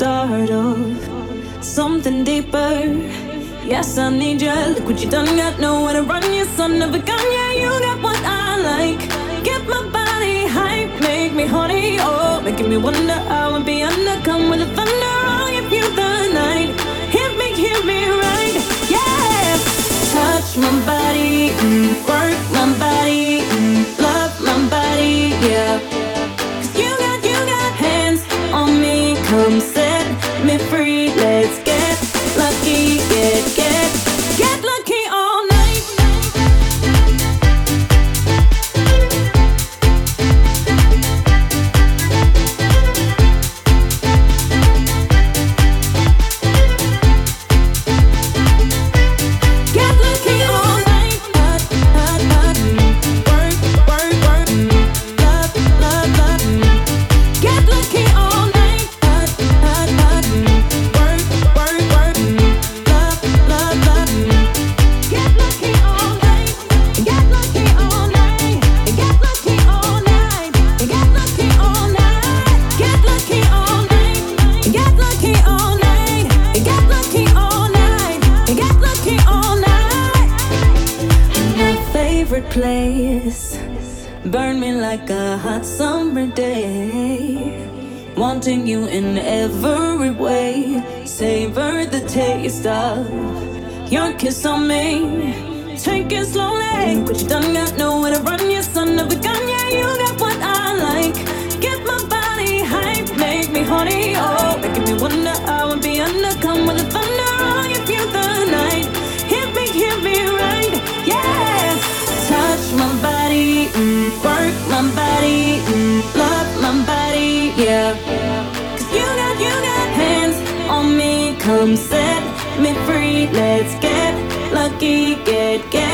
start of something deeper. Yes, I need you. Look what you done. Got nowhere to run. You son of a gun. Yeah, you got what I like. Get my body hype. Make me horny. Oh, making me wonder how I'm be under. Come with a thunder. Oh, I'll give you the night. Hit me, hit me right. Yeah. Touch my body. Mm, work my body. wanting you in every way. Savor the taste of your kiss on me. Take it slowly, but you done got nowhere to run. you son of a gun. yeah. Cause you got, you got hands on me. Come set me free. Let's get lucky, get, get.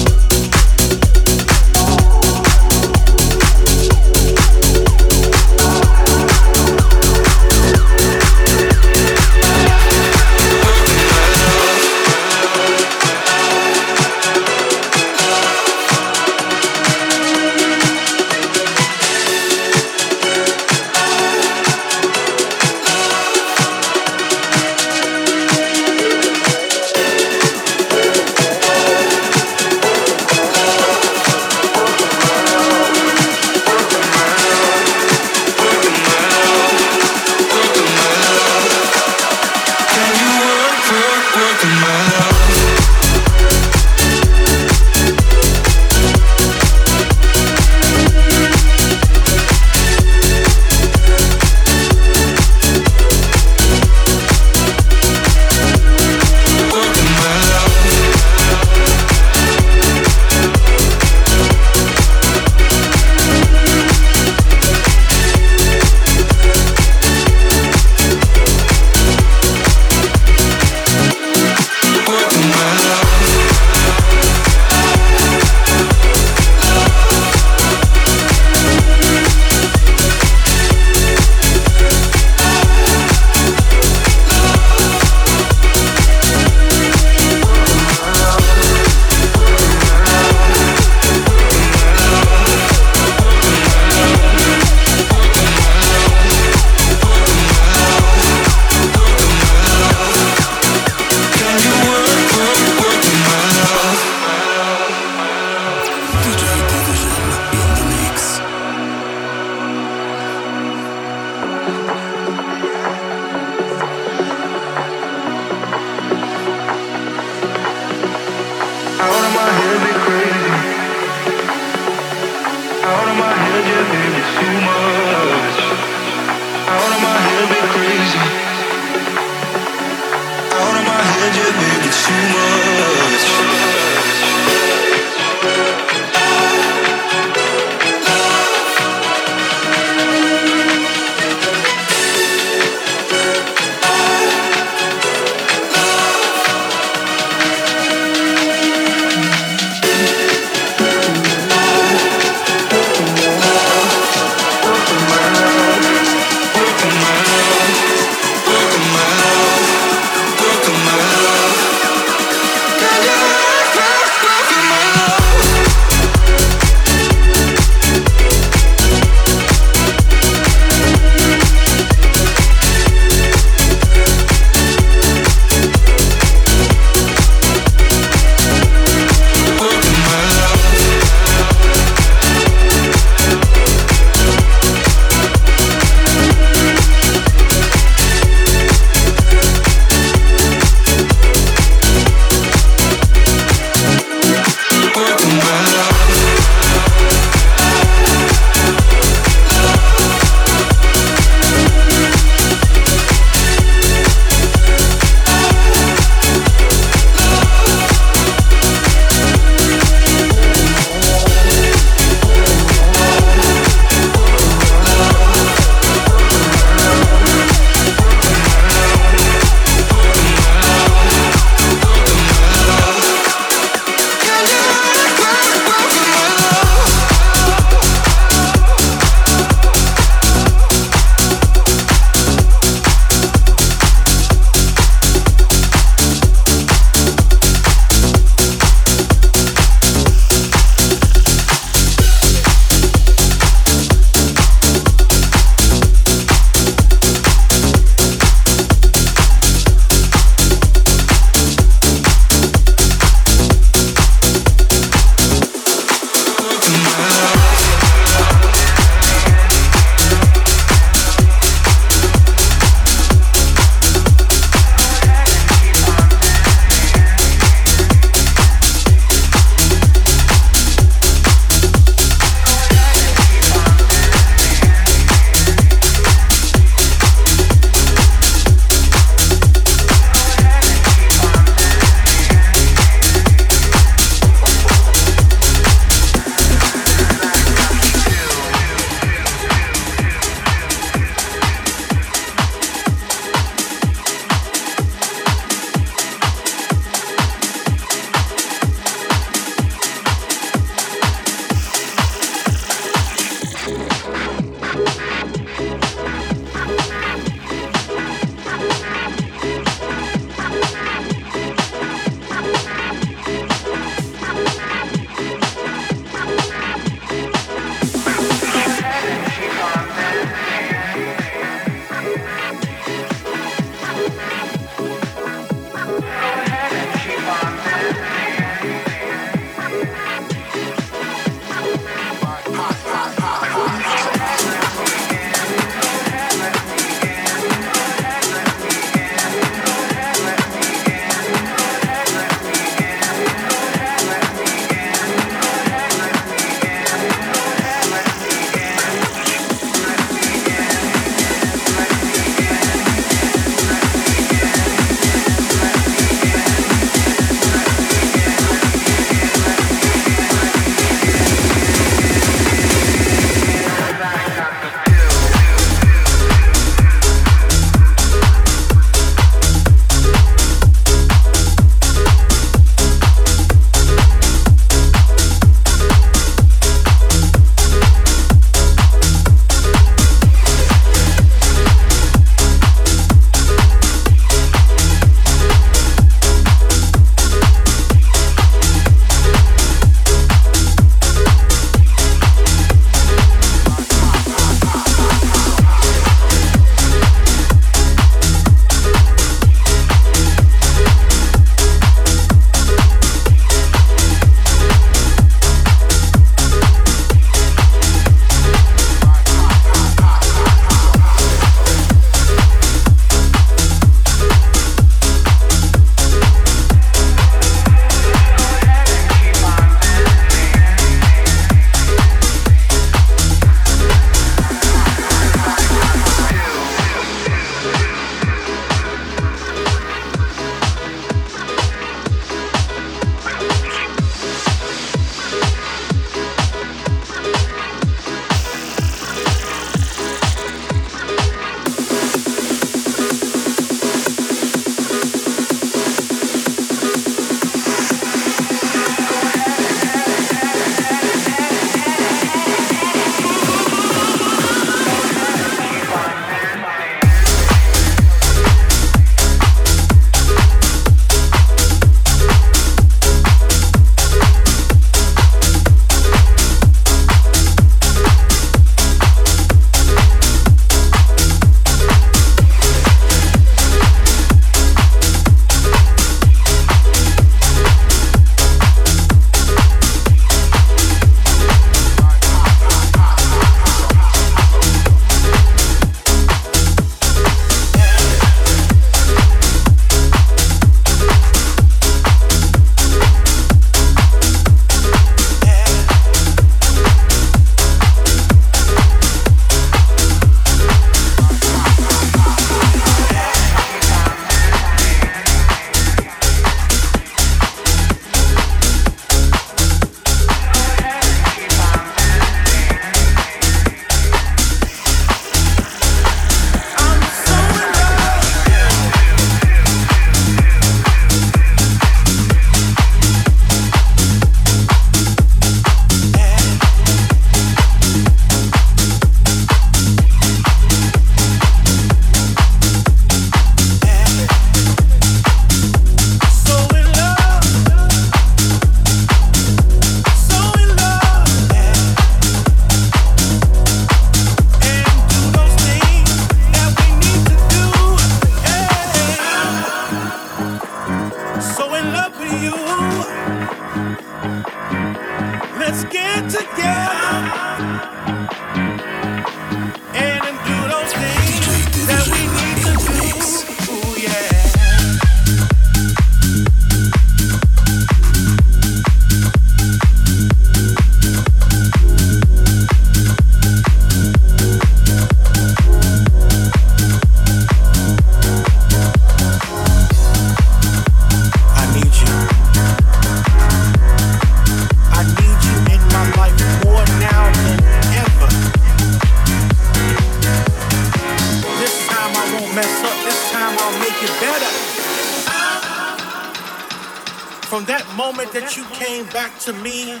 to me,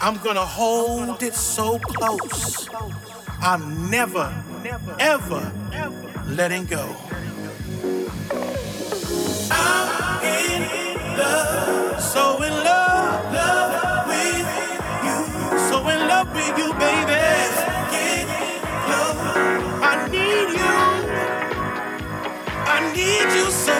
I'm gonna hold it so close. I'm never, ever letting go. I'm in love, so in love, love with you, so in love with you, baby. I need you, I need you so.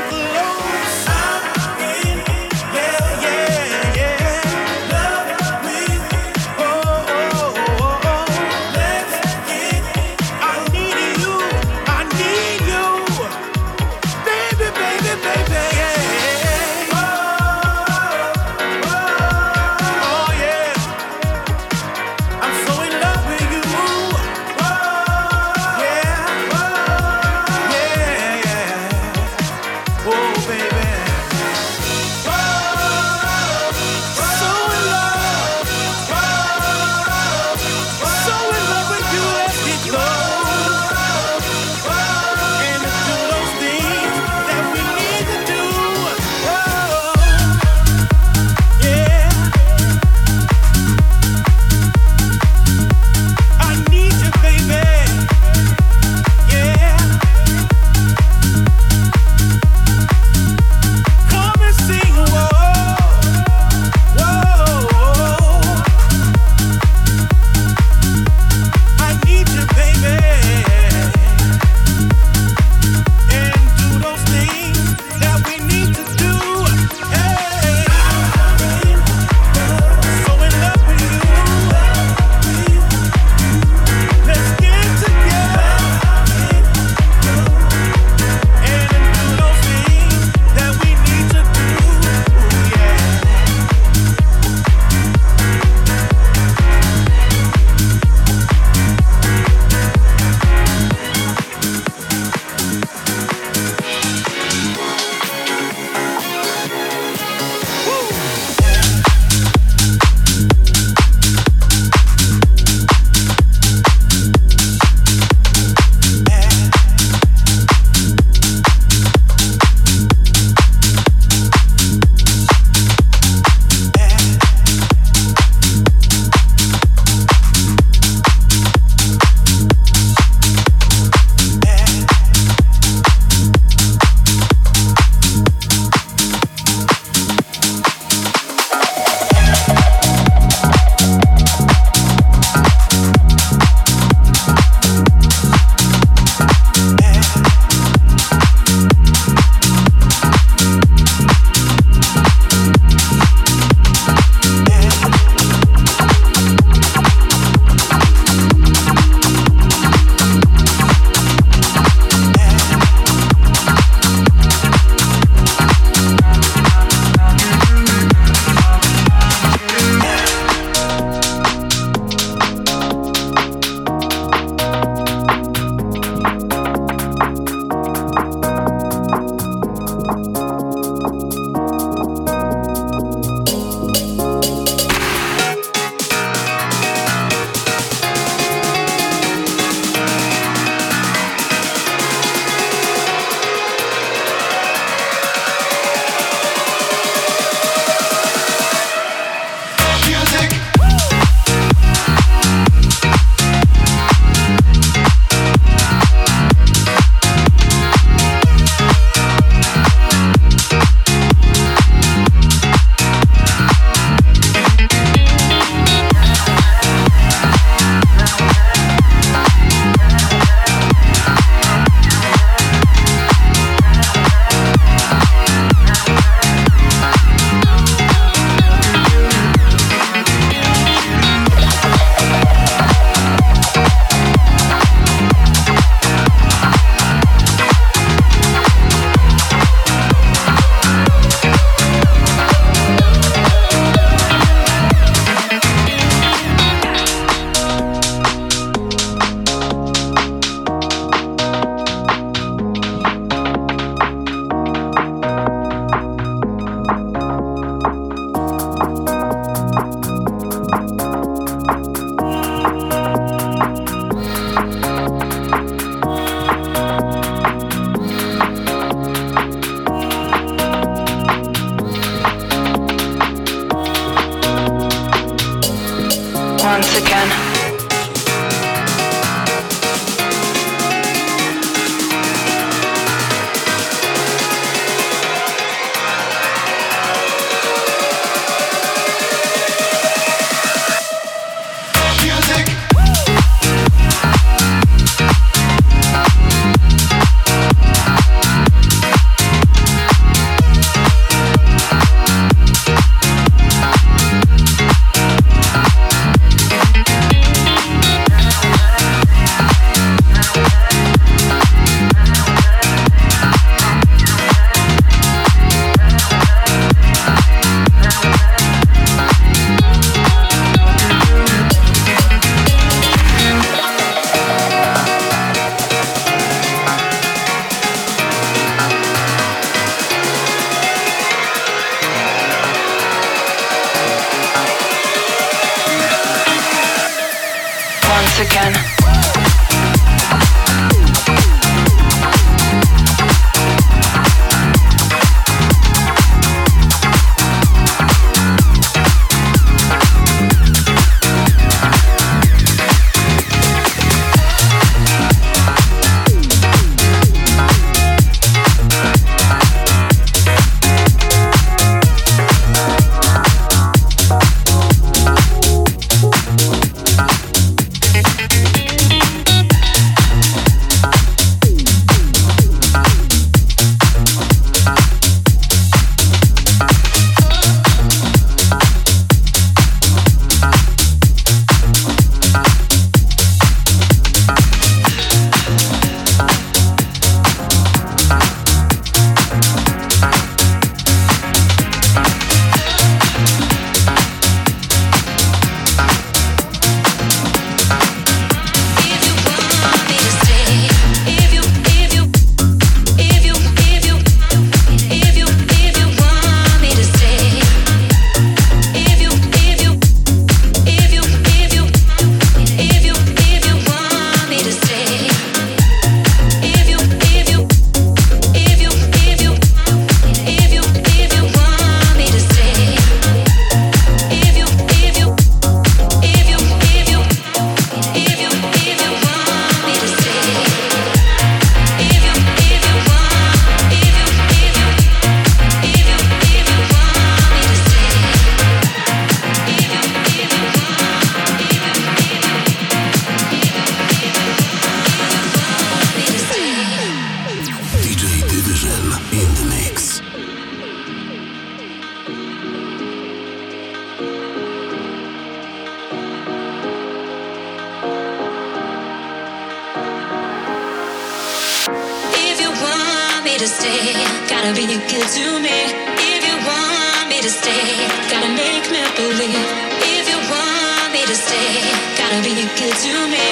gotta be good to me if you want me to stay. Gotta make me believe if you want me to stay. Gotta be good to me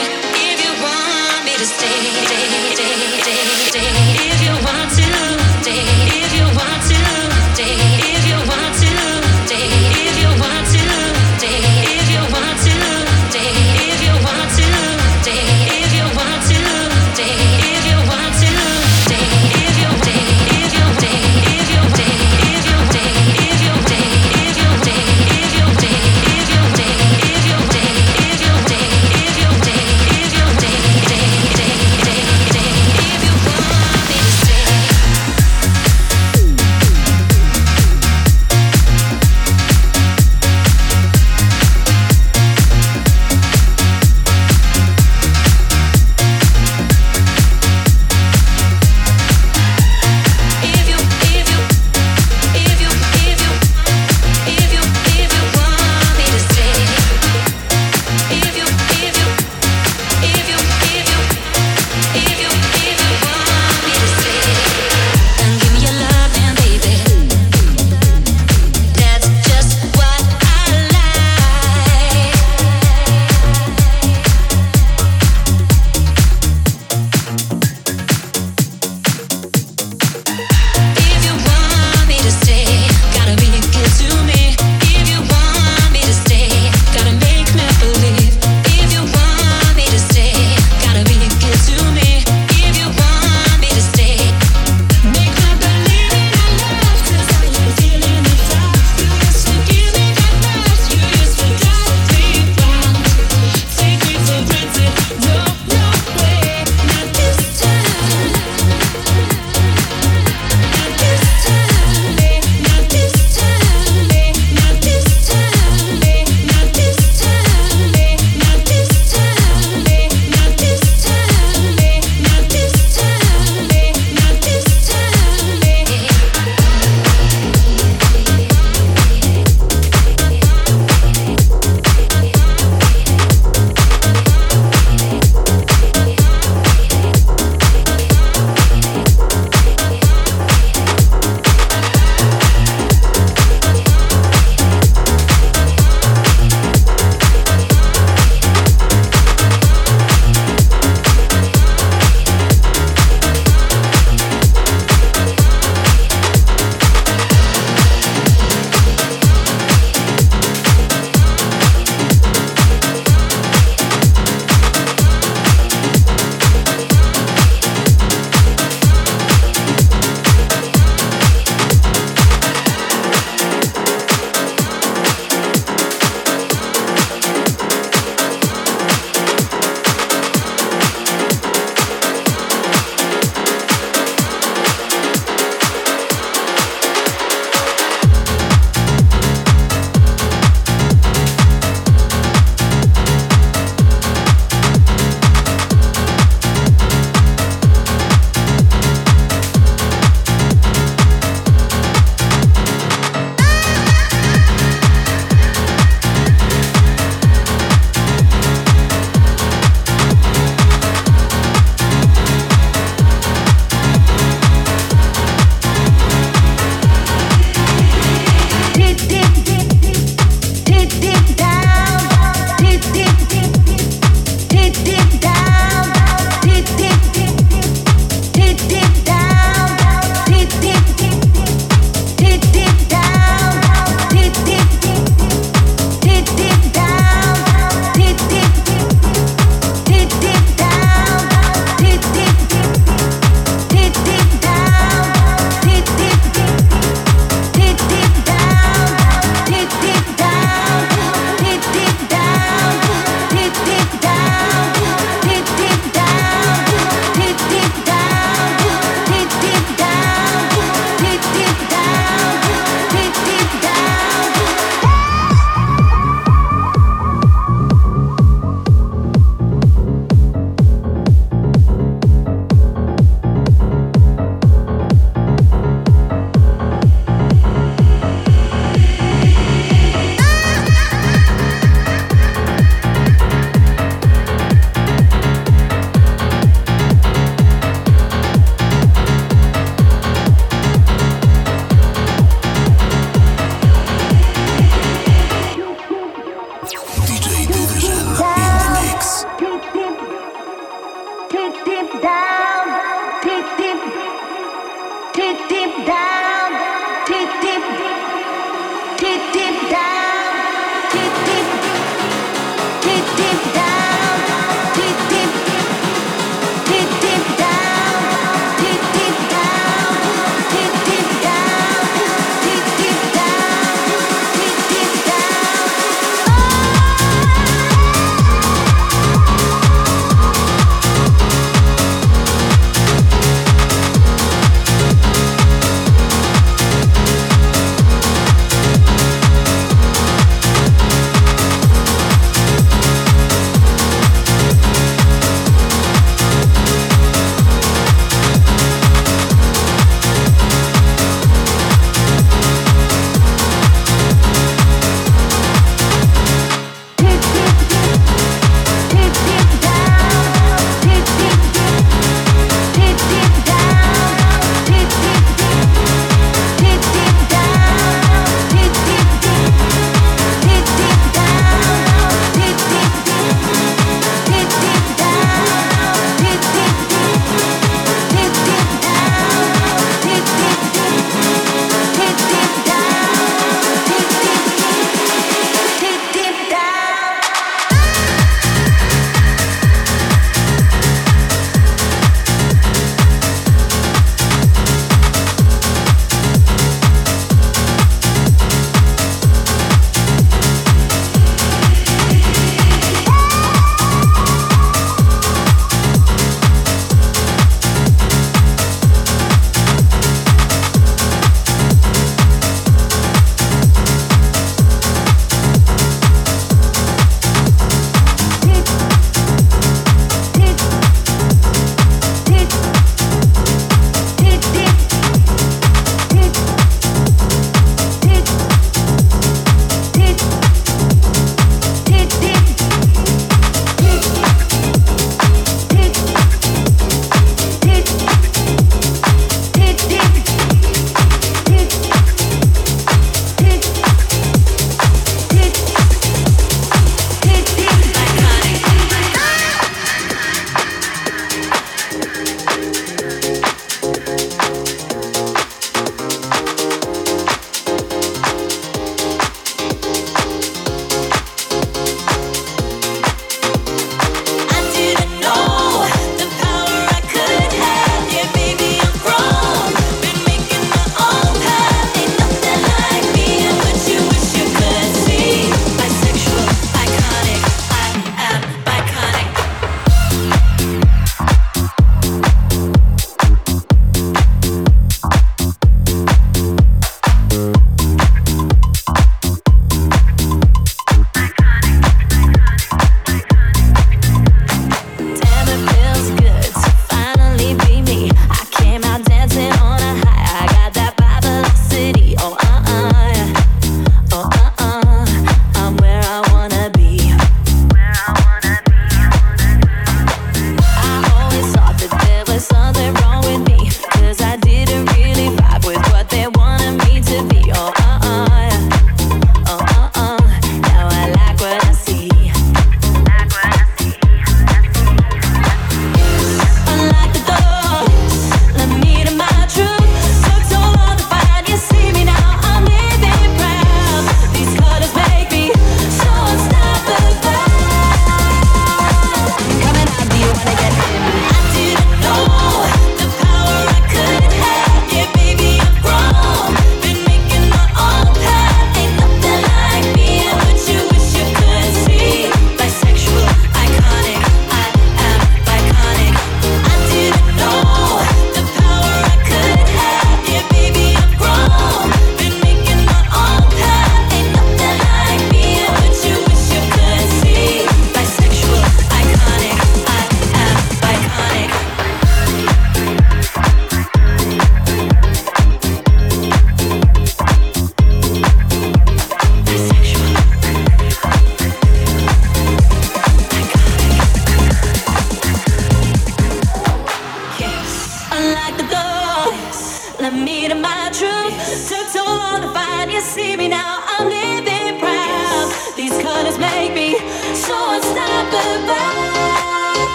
if you want me to stay. If you want to stay.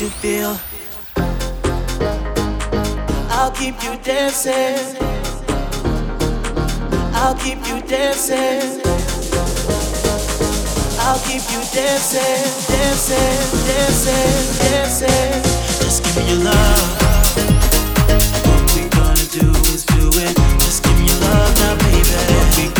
you feel. I'll keep you dancing. I'll keep you dancing. I'll keep you dancing, dancing, dancing, dancing. Just give me your love. What we gonna do is do it. Just give me your love now, baby.